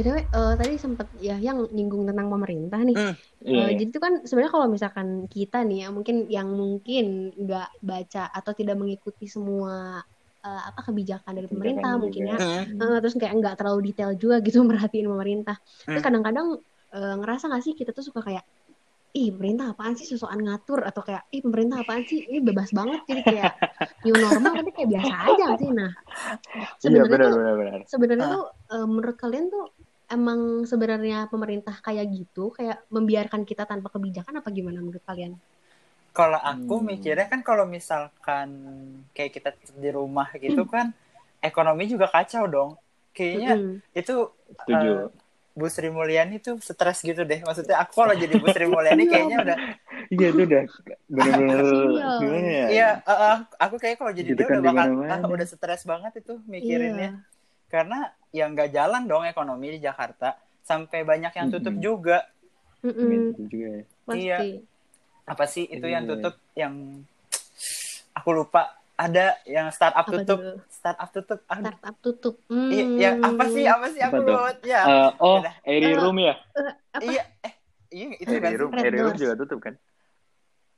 btw eh, tadi sempat ya yang nyinggung tentang pemerintah nih. Hmm. Iya, Eh, iya. jadi itu kan sebenarnya kalau misalkan kita nih ya mungkin yang mungkin nggak baca atau tidak mengikuti semua eh, apa kebijakan dari pemerintah Kebijakan mungkin juga. ya. Hmm. Eh, terus kayak nggak terlalu detail juga gitu merhatiin pemerintah. Terus Hmm. kadang-kadang eh, ngerasa nggak sih kita tuh suka kayak ih pemerintah apaan sih sosokan ngatur atau kayak ih pemerintah apaan sih ini bebas banget jadi kayak new normal tapi kayak biasa aja sih nah Iya, sebenarnya benar tuh benar benar. sebenarnya Ah. tuh eh, menurut kalian tuh emang sebenarnya pemerintah kayak gitu kayak membiarkan kita tanpa kebijakan apa gimana menurut kalian? Kalau aku Hmm. mikirnya kan kalau misalkan kayak kita di rumah gitu kan ekonomi juga kacau dong. Kayaknya Mm-mm. itu Setuju. eh, Bu Sri Mulyani tuh stres gitu deh. Maksudnya aku kalau jadi Bu Sri Mulyani kayaknya udah Iya itu udah benar-benar Kasian. gimana ya? iya eh, aku kayak kalau jadi dia Ditekan udah bakal ah, udah stres banget itu mikirinnya. Iya. Karena ya nggak jalan dong ekonomi di Jakarta sampai banyak yang tutup Mm-mm. juga. Mm-mm. Itu juga ya. Pasti. Iya. Apa sih itu yang Iya. tutup yang aku lupa ada yang startup Apa tutup, tuh? startup tutup. Aduh, Startup tutup. Hmm. Iya, ya, apa sih apa sih Apa aku lupa ya. Eh, oh. Airy Eh, Room ya? Apa? Iya, eh iya itu kan. Airy? Room, Airy Room juga tutup kan?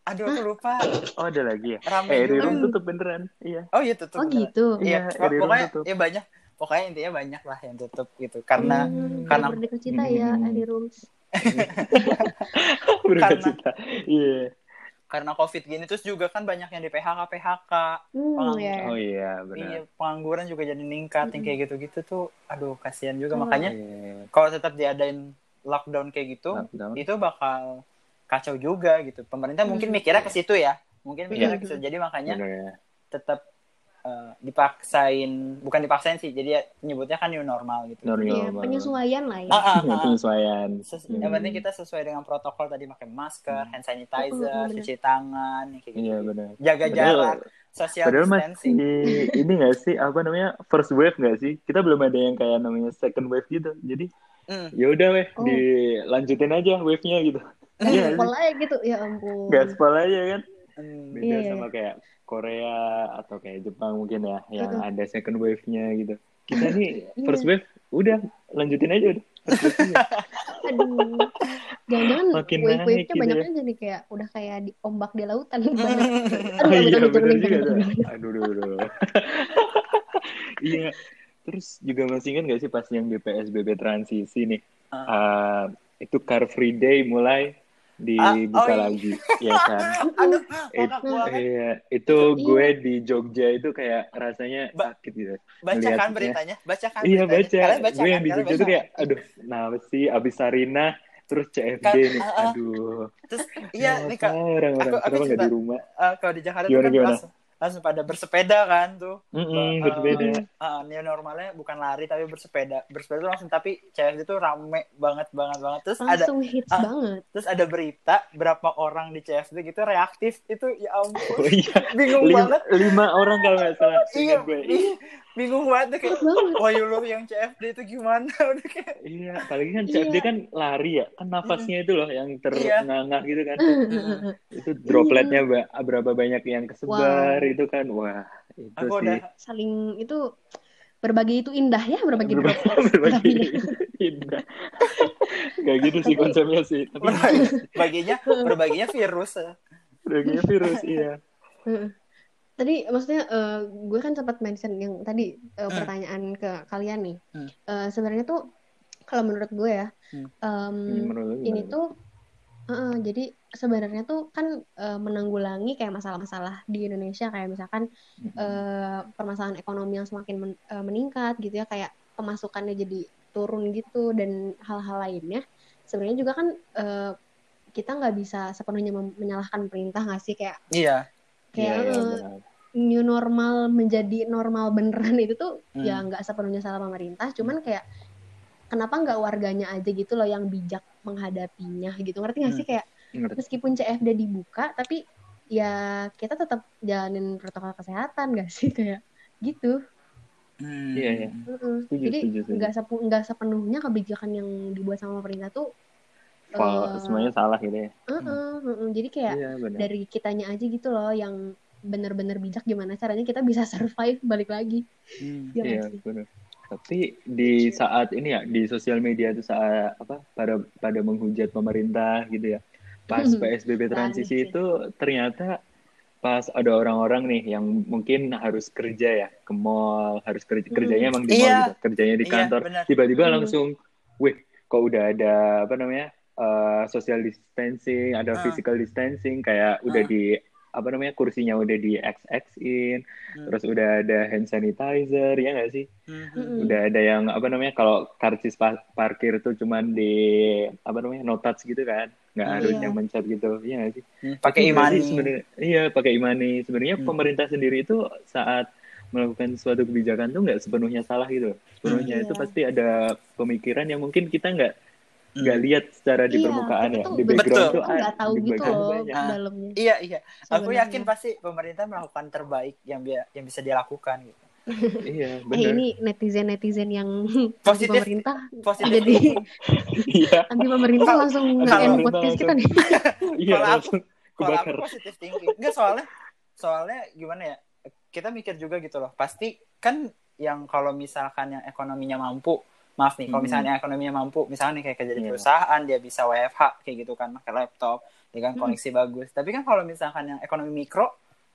Aduh aku lupa. Oh ada lagi ya? Rame Eh, Airy. Room tutup beneran. Iya. Oh iya tutup. Oh beneran. gitu. Iya, Iya, Room pokoknya tutup. ya banyak. Pokoknya intinya banyak lah yang tutup gitu. Karena Hmm, karena- Cita ya, Hmm. Adi Rooms. Berduka Karena- cita. Iya. karena covid gini terus juga kan banyak yang di PHK PHK. Hmm, Pengangguran. ya. Oh iya Iya, benar. pengangguran juga jadi meningkat yang kayak gitu-gitu tuh. Aduh, kasihan juga Hmm. makanya Iya. kalau tetap diadain lockdown kayak gitu, Lockdown. itu bakal kacau juga gitu. Pemerintah mungkin Hmm. mikirnya ke situ ya. Mungkin mikirnya ke Hmm. situ. Jadi makanya Benar ya. tetap eh, dipaksain, bukan dipaksain sih. Jadi ya nyebutnya kan new normal gitu. New Iya, normal. penyesuaian lah ya. Ah, ah, Iya, ah. penyesuaian. Ses- Hmm. Yang penting kita sesuai dengan protokol tadi pakai masker, hand sanitizer, bener. cuci tangan, kayak gitu. Iya benar. Jaga Padahal- jarak, social Padahal distancing. masih ini gak sih apa namanya first wave gak sih? Kita belum ada yang kayak namanya second wave gitu. Jadi Hmm. ya udah weh Oh. dilanjutin aja wave-nya gitu. Iya, Pola ya gitu, ya ampun. gaspol aja kan. Hmm. Beda Iya, iya. sama kayak Korea atau kayak Jepang mungkin ya yang Betul. ada second wave-nya gitu. Kita nih Iya. first wave udah lanjutin aja udah. Aduh. Jangan-jangan Makin wave-wave-nya gitu banyaknya ya. jadi kayak udah kayak di ombak di lautan. Banyak. Oh Aduh, iya amit-amit, juga. Aduh, aduh, aduh. Iya. Terus juga masih ingat gak sih pas yang di PSBB transisi nih? Eh, itu Car Free Day mulai Ah, dibuka oh iya. lagi, ya kan? Aduh, It- iya, itu Iya. gue di Jogja itu kayak rasanya Ba- sakit gitu. Bacakan beritanya, bacakan Iya beritanya. baca. Gue kan? yang di Kalian Jogja baca tuh kayak, kan? aduh, kenapa sih abis Sarina, terus CFD Kan, nih, ah, ah. aduh. Terus iya nih kak, orang-orang aku- kenapa nggak di rumah? eh, kalau di Jakarta Gimana, kan gimana? langsung langsung pada bersepeda kan tuh. Mm-mm, Eh, berbeda. eh, new normalnya bukan lari tapi bersepeda. Bersepeda tuh langsung tapi CFD tuh rame banget banget banget. Terus ada Langsung hits ah. banget. terus ada berita berapa orang di CFD gitu reaktif itu ya ampun Oh iya, bingung lima, banget lima orang kalau nggak salah. iya gue. iya, bingung banget deh kayak Hits banget. wah lu yang CFD itu gimana udah kayak Iya, apalagi kan Iya. CFD kan lari ya, kan nafasnya itu loh yang Iya. ternganga gitu kan. itu dropletnya ba- berapa banyak yang kesebar Wow. itu kan, wah itu aku sih. udah Saling itu berbagi itu indah ya, berbagi Berbagi, berbagi Tapi- indah. Gak gitu sih konsepnya sih, tapi baginya berbaginya virus berbaginya virus iya. Tadi maksudnya eh, gue kan sempat mention yang tadi Hmm. pertanyaan ke kalian nih. Hmm. Eh, sebenarnya tuh kalau menurut gue ya, Hmm. em, Menurut ini tuh heeh, jadi sebenarnya tuh kan eh, menanggulangi kayak masalah-masalah di Indonesia kayak misalkan eh, permasalahan ekonomi yang semakin men- eh, meningkat gitu ya kayak pemasukannya jadi turun gitu dan hal-hal lainnya sebenarnya juga kan eh, kita nggak bisa sepenuhnya menyalahkan pemerintah nggak sih kayak iya kayak Iya, iya, eh, benar. new normal menjadi normal beneran itu tuh Hmm. ya nggak sepenuhnya salah pemerintah cuman kayak kenapa nggak warganya aja gitu loh yang bijak menghadapinya gitu ngerti nggak sih kayak Ngerti. meskipun CFD dibuka tapi ya kita tetap jalanin protokol kesehatan gak sih kayak gitu Hmm. Iya, iya. Setuju, jadi nggak sepenuhnya kebijakan yang dibuat sama pemerintah tuh Fal- eh, semuanya salah gitu ya. uh-uh, uh-uh. jadi kayak Iya, benar. dari kitanya aja gitu loh yang bener-bener bijak gimana caranya kita bisa survive balik lagi Hmm. ya Iya, sih? benar. Tapi di saat ini ya di sosial media itu saat apa pada pada menghujat pemerintah gitu ya. Pas PSBB transisi itu ternyata pas ada orang-orang nih yang mungkin harus kerja ya ke mall, harus kerja Hmm. kerjanya emang di Iya. mall gitu, kerjanya di Iya, kantor. benar. Tiba-tiba Hmm. langsung, wih, kok udah ada apa namanya? Eh, social distancing, ada Ah. physical distancing kayak udah Ah. di apa namanya kursinya udah di XX in, Hmm. terus udah ada hand sanitizer ya nggak sih? Mm-mm. udah ada yang apa namanya kalau karcis pa- parkir tuh cuman di apa namanya no touch gitu kan nggak Hmm. harus Iya. yang mencet gitu iya nggak sih Hmm, pakai imani sebenarnya iya pakai imani sebenarnya Hmm. pemerintah sendiri itu saat melakukan suatu kebijakan tuh nggak sepenuhnya salah gitu sepenuhnya Hmm. itu Iya. pasti ada pemikiran yang mungkin kita nggak Hmm. Nggak lihat secara di Iya, permukaan ya di betul, background betul. tuh nggak ah, tahu gitu loh banyak. Ah. dalamnya. iya iya aku sebenarnya. yakin pasti pemerintah melakukan terbaik yang bi- yang bisa dia lakukan gitu iya Eh benar ini netizen netizen yang Positif. pemerintah positif jadi iya anti pemerintah langsung nge pemerintah podcast kita nih. iya Kalau aku- kalau aku positif thinking enggak soalnya soalnya gimana ya kita mikir juga gitu loh pasti kan yang kalau misalkan yang ekonominya mampu maaf nih kalau Hmm. misalnya ekonominya mampu misalnya nih kayak kerja di Iya. perusahaan dia bisa WFH kayak gitu kan pakai laptop dengan Hmm. koneksi bagus tapi kan kalau misalkan yang ekonomi mikro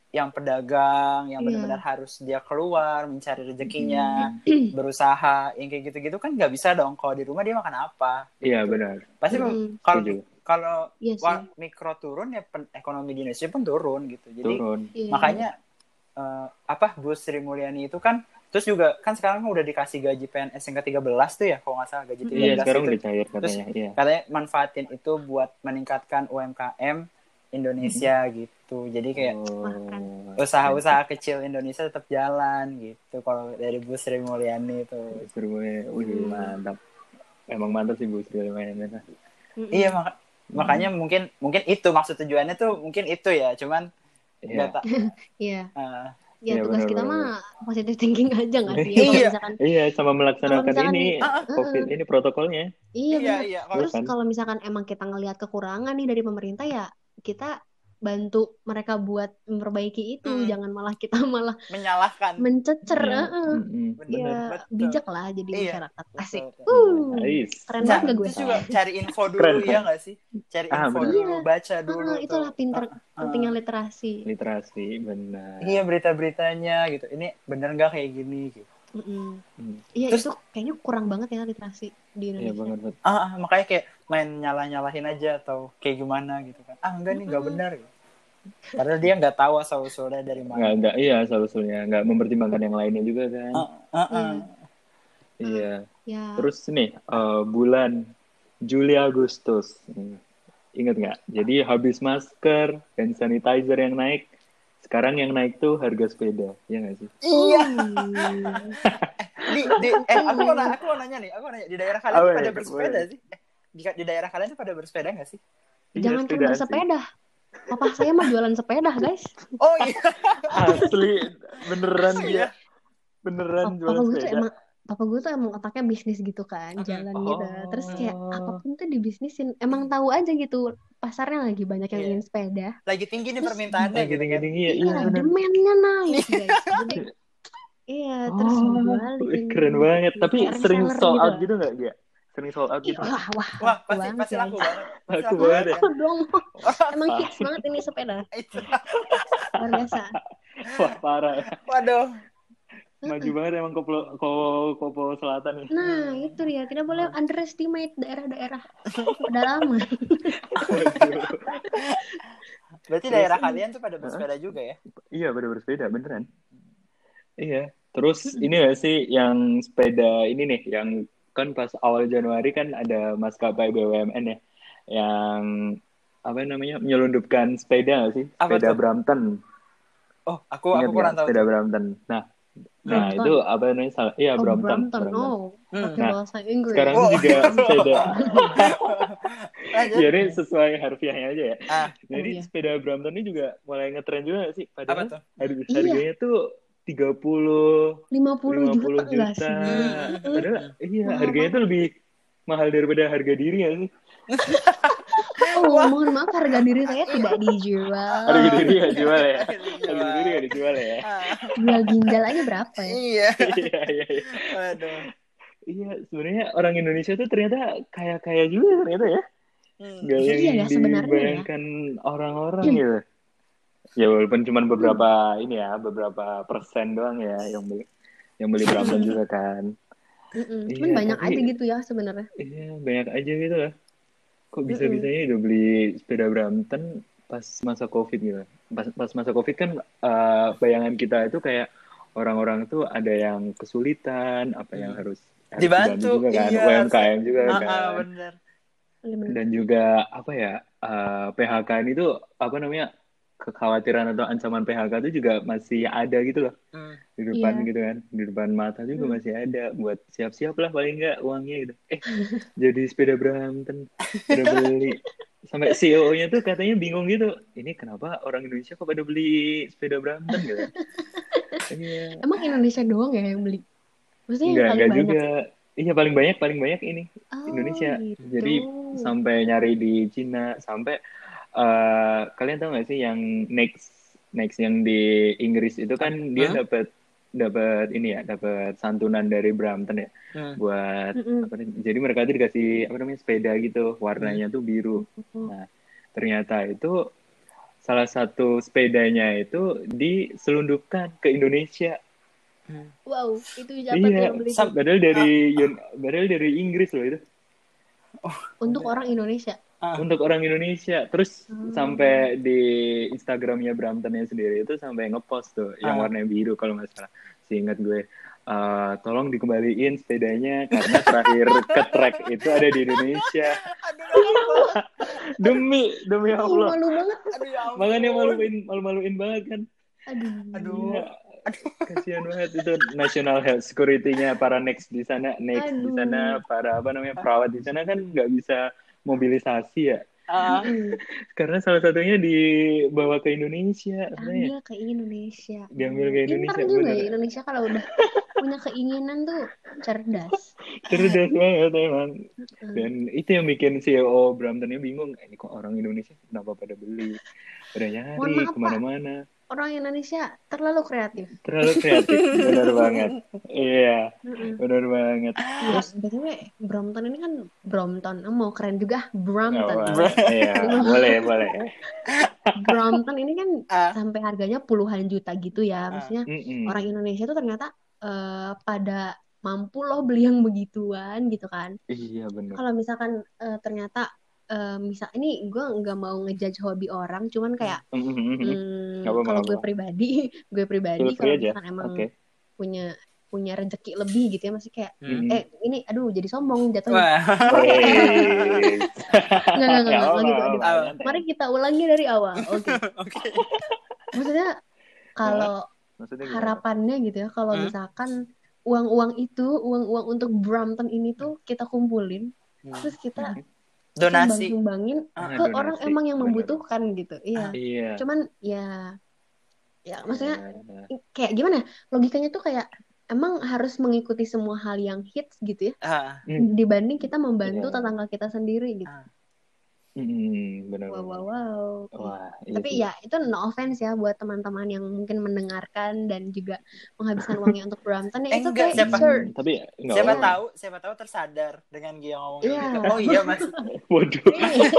yang pedagang yang Iya. benar-benar harus dia keluar mencari rezekinya Hmm. berusaha yang kayak gitu-gitu kan nggak bisa dong kalau di rumah dia makan apa iya Gitu. benar pasti Mm-mm. kalau Setuju. kalau Iya sih. wa- mikro turun ya pen- ekonomi di Indonesia pun turun gitu jadi turun Iya. makanya eh, apa Bu Sri Mulyani itu kan terus juga kan sekarang kan udah dikasih gaji PNS yang ke-13 tuh ya kalau nggak salah gaji 13 iya sekarang itu udah cair katanya iya katanya manfaatin itu buat meningkatkan UMKM Indonesia gitu jadi kayak Oh, usaha-usaha kecil Indonesia tetap jalan gitu kalau dari Bu Sri Mulyani itu ya. Wih, Hmm. mantap. Emang mantap sih Bu Sri Mulyani. Iya mak- makanya mungkin mungkin itu maksud tujuannya tuh mungkin itu ya cuman Iya. nggak tak Ya Iya, tugas kita mah positive thinking aja nggak sih? Iya. Misalkan Iya, sama melaksanakan misalkan- ini Ah, COVID ini protokolnya. iya, iya iya kalau Terus Kan? kalau misalkan emang kita ngelihat kekurangan nih dari pemerintah ya kita bantu mereka buat memperbaiki itu, Hmm. jangan malah kita malah menyalahkan mencecer. Iya. heeh. Mm-mm, Bener. Bener. Ya Betul. bijak lah jadi Iya. masyarakat. Asik. Betul, Uh, keren banget gak gue? juga cari info dulu Keren, ya nggak sih cari Ah, info bener. dulu Iya. baca dulu Ah, itulah tuh. pinter Ah, pentingnya ah. literasi. Literasi, benar. iya berita-beritanya gitu ini bener nggak kayak gini gitu. Hmm. Iya Terus- itu kayaknya kurang banget ya literasi di Iya Indonesia. banget. banget. ah, ah, makanya kayak main nyalah-nyalahin aja atau kayak gimana gitu kan ah enggak nih nggak Mm-mm. benar gitu. padahal dia nggak tahu asal usulnya dari mana nggak, iya asal-usulnya. Nggak mempertimbangkan yang lainnya juga kan. Ah, ah, ah. Iya. Iya. Ya. Terus nih, eh, bulan Juli Agustus. Hmm. Ingat nggak? Jadi habis masker dan sanitizer yang naik, sekarang yang naik tuh harga sepeda. Iya nggak sih? iya Uh. di, di eh aku mau nanya, aku mau nanya nih aku mau nanya di daerah kalian Oh, iya, pada bersepeda sih eh, di, di daerah kalian tuh pada bersepeda nggak sih Iya, Jangan cuma sih. bersepeda. Papa saya mah jualan sepeda, guys. oh iya Asli, beneran Iya. dia. Beneran Papa jualan gue tuh sepeda. emang Papa gue tuh emang otaknya bisnis gitu kan, Mm-mm. jalan Oh. gitu. Terus kayak apa pun tuh dibisnisin. Emang tahu aja gitu pasarnya lagi banyak yang Iya. ingin sepeda. lagi tinggi nih permintaannya Lagi gitu kan tinggi-tinggi ya. Iya, Iya, demandnya naik, guys. Jadi iya, terus Oh, jualin. wih, keren banget. Tapi sering reseller sold out gitu nggak, Gia? Sering sold out gitu. wah, wah, wah pasti banget, pasti guys. laku banget Pasti Laku laku banget ya. Laku dong. Emang hits banget ini sepeda. Luar biasa. Wah, parah ya. waduh Maju banget emang Kopo, Kopo, Kopo Selatan nih. Nah, itu dia. Tidak boleh underestimate daerah-daerah pedalaman. Waduh. berarti Terus- daerah kalian tuh pada bersepeda juga ya Iya, pada bersepeda, beneran. Iya. Terus ini gak sih yang sepeda ini nih, yang kan pas awal Januari kan ada maskapai BUMN ya, yang apa namanya menyelundupkan sepeda gak sih? Apa Sepeda tuh? Brampton. Oh, aku Ingat aku kurang tahu. Sepeda Brampton. Nah, nah Brampton. itu apa namanya? Salah. Iya, Oh, Brampton. Brampton. Brampton. Oh, Hmm. Nah, bahasa Inggris. Sekarang Oh. juga sepeda. Lanjut. ya ini sesuai harfiahnya aja ya. Ah, Jadi Oh, iya. sepeda Brampton ini juga mulai ngetren juga gak sih? Padahal tuh? har- Iya. harganya tuh 30 50 juta 50 enggak juta. sih? Hmm. Padahal iya Mahal harganya tuh lebih mahal daripada harga diri ya sih. Oh, mohon maaf harga diri saya tidak dijual. Harga diri nggak jual ya? Harga diri Harga jual. diri nggak dijual ya? Ah, Jual ginjal aja berapa ya? Iya. Iya, iya, iya. Waduh. Iya, sebenarnya orang Indonesia tuh ternyata kaya-kaya juga ternyata ya. Hmm. Gak Iya yang ya, sebenarnya ya. dibayangkan orang-orang gitu. Ya walaupun cuma beberapa ini ya, beberapa persen doang ya yang beli yang beli Brampton juga kan. Mm-mm. Cuman Iya, banyak tapi- aja gitu ya sebenarnya. Iya, banyak aja gitu lah. Kok bisa-bisanya udah beli sepeda Brampton pas masa Covid gitu. Pas, pas masa Covid kan eh, bayangan kita itu kayak orang-orang tuh ada yang kesulitan, apa yang Hmm. harus, harus Dibantu, juga kan, iya. UMKM juga kan. bener. Dan juga apa ya, eh, PHK ini tuh apa namanya, kekhawatiran atau ancaman PHK itu juga masih ada gitu loh. Hmm. di depan Iya. gitu kan di depan mata juga Hmm. masih ada buat siap-siap lah paling nggak uangnya gitu eh jadi sepeda Brampton udah beli sampai CEO-nya tuh katanya bingung gitu ini kenapa orang Indonesia kok pada beli sepeda Brampton gitu iya Emang Indonesia doang ya yang beli? Maksudnya yang enggak paling enggak banyak? juga iya paling banyak paling banyak ini Oh, Indonesia gitu. jadi sampai nyari di Cina sampai eh, kalian tahu nggak sih yang next next yang di Inggris itu kan dia Hah? dapat dapat ini ya dapat santunan dari Brampton ya Hmm. buat apa nih, jadi mereka tuh dikasih apa namanya sepeda gitu warnanya tuh biru Oh. nah ternyata itu salah satu sepedanya itu diselundupkan ke Indonesia Hmm. Wow, itu siapa tuh iya yang beli padahal dari Yun- padahal dari Inggris loh itu Untuk orang Indonesia. Ah. untuk orang Indonesia terus Hmm. sampai di Instagramnya Bramptonnya sendiri itu sampai ngepost tuh yang Ah. warna biru kalau nggak salah seingat gue Eh, tolong dikembaliin sepedanya karena terakhir ke track itu ada di Indonesia Aduh, ya demi demi Allah malu banget. Aduh, ya makanya maluin malu-maluin banget kan Aduh. Aduh. Iya. kasihan banget itu national health security-nya para next di sana next di sana para apa namanya perawat di sana kan nggak bisa mobilisasi ya Mm. karena salah satunya dibawa ke Indonesia Ambil ke Indonesia. Diambil ke Indonesia, Pintar juga bener. ya Indonesia kalau udah punya keinginan tuh cerdas. cerdas banget emang Mm. dan itu yang bikin CEO Bramptonnya bingung ini kok orang Indonesia kenapa pada beli pada nyari ke mana-mana Orang Indonesia terlalu kreatif. terlalu kreatif benar banget iya Mm-mm. benar banget Ya, btw Brompton ini kan Brompton, mau keren juga Brompton. Oh, wah. iya boleh boleh Brompton ini kan Ah. sampai harganya puluhan juta gitu ya. Maksudnya Mm-mm. orang Indonesia tuh ternyata eh, pada mampu loh beli yang begituan gitu kan. iya benar Kalau misalkan eh, ternyata eh, misal ini gue nggak mau ngejudge hobi orang, cuman kayak Mm-mm. hmm, Nggak apa-apa, kalau gue pribadi, gue pribadi kalau aja. misalkan emang oke punya punya rezeki lebih gitu ya, masih kayak Hmm. eh ini aduh jadi sombong. Wih. Nggak, nggak, nggak, Nggak nggak gitu. Aduh. Mari kita ulangi dari awal. Oke. Oke. Maksudnya kalau Maksudnya gimana? harapannya gitu ya, kalau Hmm. misalkan uang-uang itu, uang-uang untuk Brompton ini tuh kita kumpulin, Hmm. terus kita Donasi. sumbang-sumbangin Ah, ke orang donasi. emang yang Bener. membutuhkan gitu. Iya. iya Cuman ya ya maksudnya Iya. kayak gimana? Logikanya tuh kayak emang harus mengikuti semua hal yang hits gitu ya, Ah, dibanding kita membantu Iya. tetangga kita sendiri gitu. Ah. Mm, benar Wow, wow, wow. Wah, iya Tapi sih. ya itu no offense ya buat teman-teman yang mungkin mendengarkan dan juga menghabiskan uangnya untuk Brompton ya Eh, itu enggak, kayak siapa- Hmm, tapi nggak siapa apa-apa. tahu, siapa tahu tersadar dengan Gia ngomong Iya. gitu. Oh iya masih Waduh. Iya.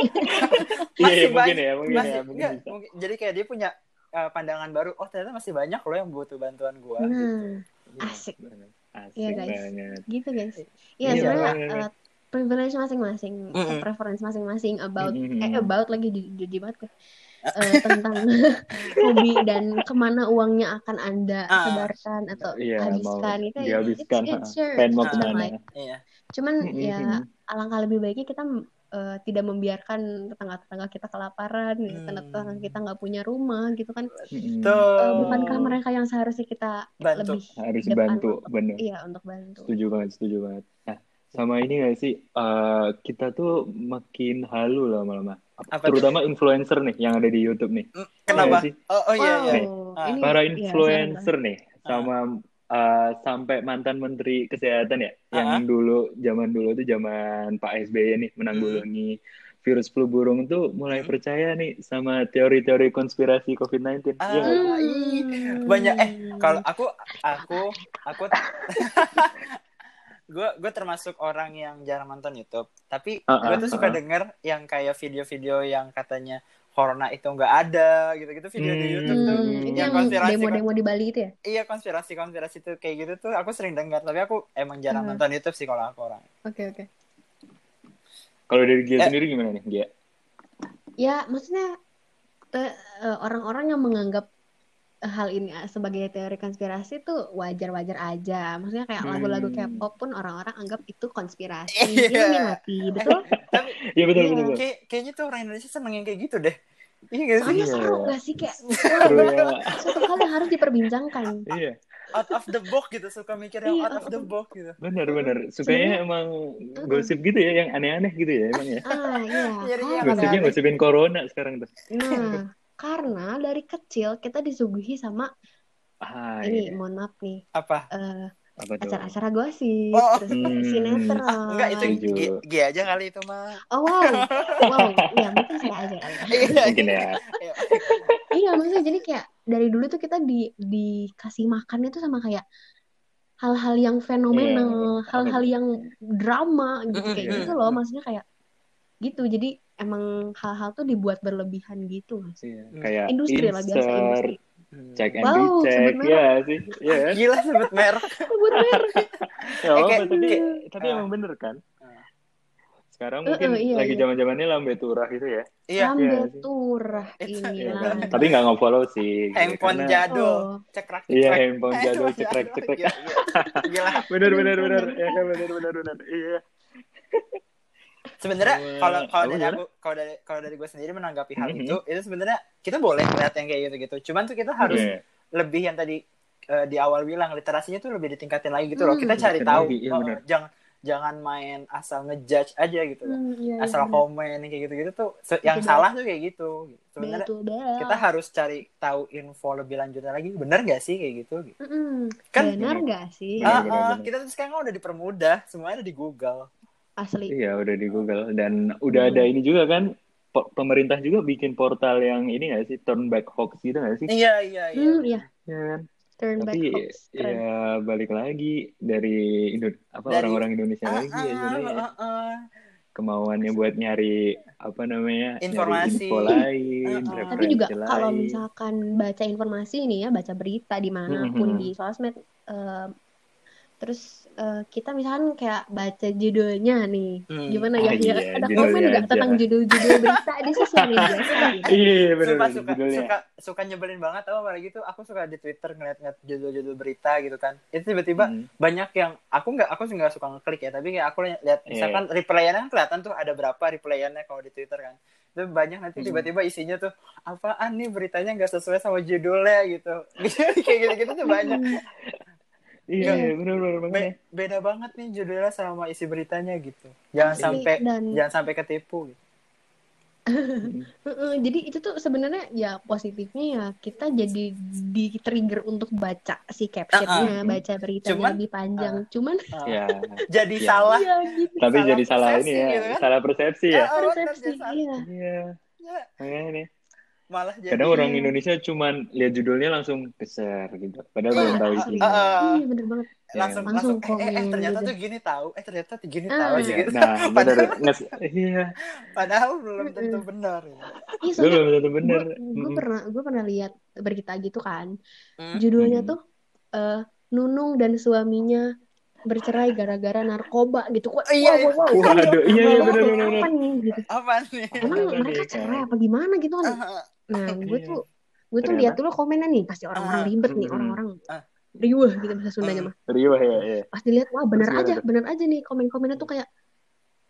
Iya, masih iya, mungkin banyak- ya, mungkin masih- ya, mungkin enggak, bisa. mungkin- jadi kayak dia punya uh, pandangan baru. Oh ternyata masih banyak loh yang butuh bantuan gua. Nah, Iya, Asik. benar. Asik Iya, guys. banget. gitu guys. Iya Iya, sebenarnya iya, iya. uh, privilege masing-masing, Mm-mm. preference masing-masing about Mm-mm. eh about lagi di di banget gue. Eh, tentang hobi dan ke mana uangnya akan anda Ah. sebarkan atau mau habiskan itu dihabiskan. it's, it's your Pengen mau ke mana. life. Iya. Cuman Mm-mm. ya alangkah lebih baiknya kita eh, tidak membiarkan tetangga-tetangga kita kelaparan, Hmm. tetangga-tetangga kita nggak punya rumah gitu kan. Tuh. Eh, bukankah mereka yang seharusnya kita Bantu. lebih Harus depan bantu, untuk- bener. Iya untuk bantu. Setuju banget, setuju banget. Nah, sama ini gak sih, eh, kita tuh makin halu lama-lama. Apa Terutama influencer nih, yang ada di YouTube nih. Mm, Kenapa? Iya sih? Oh, oh iya iya. Ah. ini Para iya, influencer nih, sama eh, sampai mantan Menteri Kesehatan ya, yang Ah. dulu, zaman dulu tuh zaman Pak SBY nih, menanggulangi virus flu burung tuh mulai Hmm. percaya nih sama teori-teori konspirasi COVID-19. Ah, Iya ih, Hmm. banyak eh kalau aku aku aku gue gue termasuk orang yang jarang nonton YouTube tapi Ah, gue ah, tuh suka ah. denger yang kayak video-video yang katanya corona itu nggak ada gitu-gitu video di Hmm. YouTube tuh Hmm, itu yang yang konspirasi demo-demo di Bali itu ya? iya konspirasi konspirasi tuh kayak gitu tuh aku sering dengar tapi aku emang jarang Hmm. nonton YouTube sih kalau aku orang Oke oke. Kalau dari Gia Eh. sendiri gimana nih, Gia? Ya maksudnya eh, eh, orang-orang yang menganggap hal ini eh, sebagai teori konspirasi tuh wajar-wajar aja. Maksudnya kayak Hmm. lagu-lagu K-pop pun orang-orang anggap itu konspirasi. Iya. Betul? tapi Iya betul Iya. betul. betul. kayak kayaknya tuh orang Indonesia seneng yang kayak gitu deh iya gak sih Soalnya Iya. seru gak sih kayak Seru ya. suatu hal yang harus diperbincangkan. Iya. out of the box gitu suka mikir yang Iya, out of the box gitu Benar-benar. Sukanya emang gosip gitu ya, yang aneh-aneh gitu ya emang ya. Ah iya. Gosipnya gosipin corona sekarang tuh. Nah, karena dari kecil kita disuguhi sama Ah, ini, iya. mohon maaf nih, apa Apa tuh? acara-acara gosip, Oh. terus Hmm. sinetron. Ah, enggak itu. G, G aja kali itu mah Oh wow, wow, ya mungkin saya aja ya. Iya, Mungkin ya. Iya. Iya maksudnya jadi kayak dari dulu tuh kita di dikasih makannya tuh sama kayak hal-hal yang fenomenal, Iya, hal-hal yang drama gitu kayak iya. gitu loh, maksudnya kayak gitu. Jadi emang hal-hal tuh dibuat berlebihan gitu mas. Iya, Hmm. Kayak Industri lah biasa insert, industri. check and Wow, sebut ya sih, Iya kan? gila sebut merek Buat merek. Ya kayak- tapi kayak- tapi ah. emang bener kan? Ah. Sekarang Eh, mungkin eh, iya, lagi iya. zaman-zamannya lambe turah gitu ya. iya Lambe Iya. turah ini Iya lah. Tapi nggak nge-follow sih. gitu, handphone karena- jadul Oh. cekrek Iya, cekrek. handphone jadul cekrek cekrek. Gila. Bener bener Bener, ya bener bener bener. Iya. Sebenarnya kalau kalau dari aku kalau dari kalau dari gue sendiri menanggapi hal Mhm. itu itu sebenarnya kita boleh melihat yang kayak gitu gitu cuman tuh kita harus Iya. lebih yang tadi eh, di awal bilang literasinya tuh lebih ditingkatin lagi gitu loh Hmm. kita cari Ditingkatin tahu lagi, iya Oh, benar. jangan jangan main asal ngejudge aja gitu loh Hmm, iya, asal bener. komen kayak gitu-gitu tuh se- yang Betul salah tuh kayak gitu sebenarnya kita harus cari tahu info lebih lanjutnya lagi bener gak sih kayak gitu Mm-mm. Kan- benar nggak sih? Ah, benar. kita tuh sekarang udah dipermudah semuanya ada di Google Asli. Iya, udah di Google dan udah Hmm. ada ini juga kan pemerintah juga bikin portal yang ini nggak sih turn back hoax gitu nggak sih? iya iya iya Hmm, iya. Iya kan? Turn back Tapi hoax. Keren. ya balik lagi dari Indo- apa Dari- orang-orang Indonesia Ah, lagi ya ah, jadi ah, ah. kemauannya buat nyari apa namanya nyari Informasi. info lain, Ah, ah. Tapi juga kalau misalkan baca informasi nih ya, baca berita di mana pun Mhm. di sosmed, eh, terus eh, kita misalkan kayak baca judulnya nih, Hmm. gimana Ah, ya? ya iya, ada judulnya komen nggak aja. tentang judul-judul berita di sosial media? Coba. Iya benar suka suka judulnya. suka suka nyebelin banget tau apalagi tuh aku suka di Twitter ngeliat-ngeliat judul-judul berita gitu kan itu tiba-tiba Hmm. banyak yang aku nggak aku nggak suka ngeklik ya tapi kayak aku lihat Iya. misalkan replayannya kan kelihatan tuh ada berapa replayannya kalau di Twitter kan itu banyak nanti Hmm. tiba-tiba isinya tuh apaan nih beritanya nggak sesuai sama judulnya gitu kayak gitu-gitu tuh banyak Iya, iya benar benar Be- banget. beda banget nih judulnya sama isi beritanya gitu jangan Asli, sampai dan jangan sampai ketipu gitu. Heeh, jadi itu tuh sebenarnya ya positifnya ya kita jadi di trigger untuk baca si captionnya, Uh-uh. baca beritanya Cuman- lebih panjang. Cuman Ah, Ya. jadi Iya. salah iya gitu. Tapi Salah jadi salah persepsi ini ya, gitu kan. salah persepsi ya. Bener, Persepsi, jadi iya. Iya. Ya, nih. Malah jadi Kadang orang Iya. Indonesia cuman lihat judulnya langsung keser gitu. Padahal Iya, belum tahu asli. isinya. Ah, Iya bener banget. langsung Langsung langsung, eh, eh, eh, komen ternyata gitu. tuh gini tahu eh ternyata tuh gini Ah. tahu Iya. gitu. Nah, benar. padahal, Nges iya. padahal belum tentu benar ya. Iya soalnya belum tentu bener. gue pernah gue pernah lihat berita gitu kan. Hmm. Judulnya Hmm. tuh eh, Nunung dan suaminya bercerai gara-gara narkoba gitu. Wah, Iya, wow, wow, wow. Waduh, iya iya benar benar Apa benar. nih gitu. Apa nih? Emang mereka nih, cerai apa gimana gitu kan? Ah, Nah, gue tuh gue tuh lihat dulu komennya nih, pasti orang-orang Ah, ribet nih, mm-mm. orang-orang Ah. riuh gitu bahasa Sundanya mah. Riwah ya, ya. Pas dilihat, wah bener Terus aja, tuh? bener aja nih komen-komennya tuh kayak,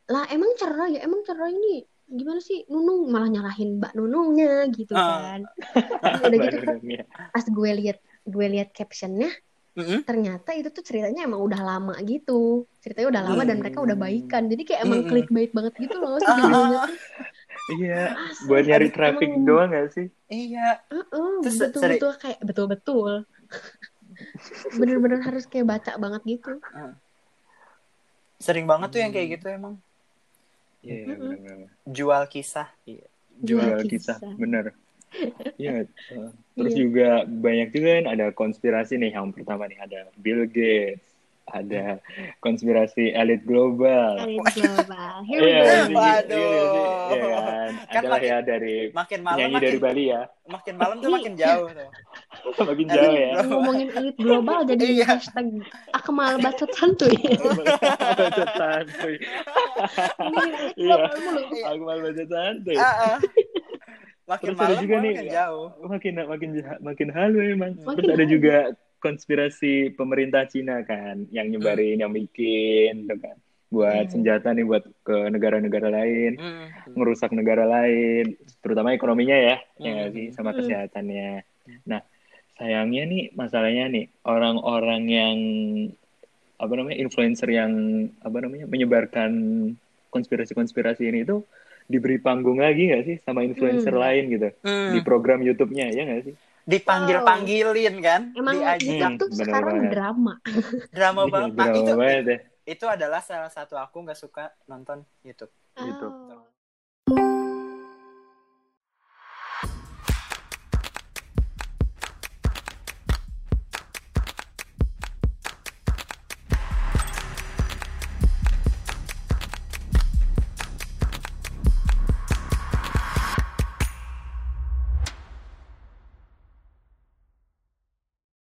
lah emang cerai ya, emang cerai ini gimana sih Nunung malah nyalahin Mbak Nunungnya gitu Ah. kan. Udah gitu dunia. pas gue lihat gue lihat captionnya mm-mm. ternyata itu tuh ceritanya emang udah lama gitu ceritanya udah lama dan Hmm. mereka udah baikan jadi kayak emang Hmm. clickbait banget gitu loh tuh Iya, Asli, buat nyari traffic emang- doang gak sih? Iya. Heeh, Terus betul seri- betul kayak betul betul bener-bener harus kayak baca banget gitu Sering banget tuh yang kayak gitu emang. Iya, Mm-mm. benar-benar. jual kisah iya. Jual Jual kisah, kisah. bener. Iya. uh, Terus Iya. juga banyak juga kan ada konspirasi nih. Yang pertama nih ada Bill Gates, ada konspirasi elit global. Elit global. Here we Iya, go. Waduh. iya? Iya kan. Adalah makin- ya dari makin malam penyanyi makin dari Bali ya. makin malam tuh makin jauh tuh Makin jauh ya. Ngomongin elit global jadi Iya. hashtag Akmal Bacot Santuy. Bacot santuy. Iya. global mulu. Aku malah bacot santuy. Ah, ah. makin Terus ada malam juga malah nih, makin jauh makin makin makin halu emang. Makin Terus ada halu. juga konspirasi pemerintah Cina kan yang nyebarin, yang bikin, tuh kan. Buat Hmm. senjata nih buat ke negara-negara lain, Hmm. ngerusak negara lain, terutama ekonominya ya, ya Hmm. sih, sama Hmm. kesehatannya. Nah, sayangnya nih masalahnya nih orang-orang yang apa namanya influencer yang apa namanya menyebarkan konspirasi-konspirasi ini tuh diberi panggung lagi nggak sih sama influencer Hmm. lain gitu Hmm. di program YouTube-nya ya nggak sih? dipanggil panggilin kan Emang diajak tuh bener sekarang banget. drama. drama Iya, banget nah drama itu banget ya. Itu adalah salah satu aku nggak suka nonton YouTube YouTube. Oh.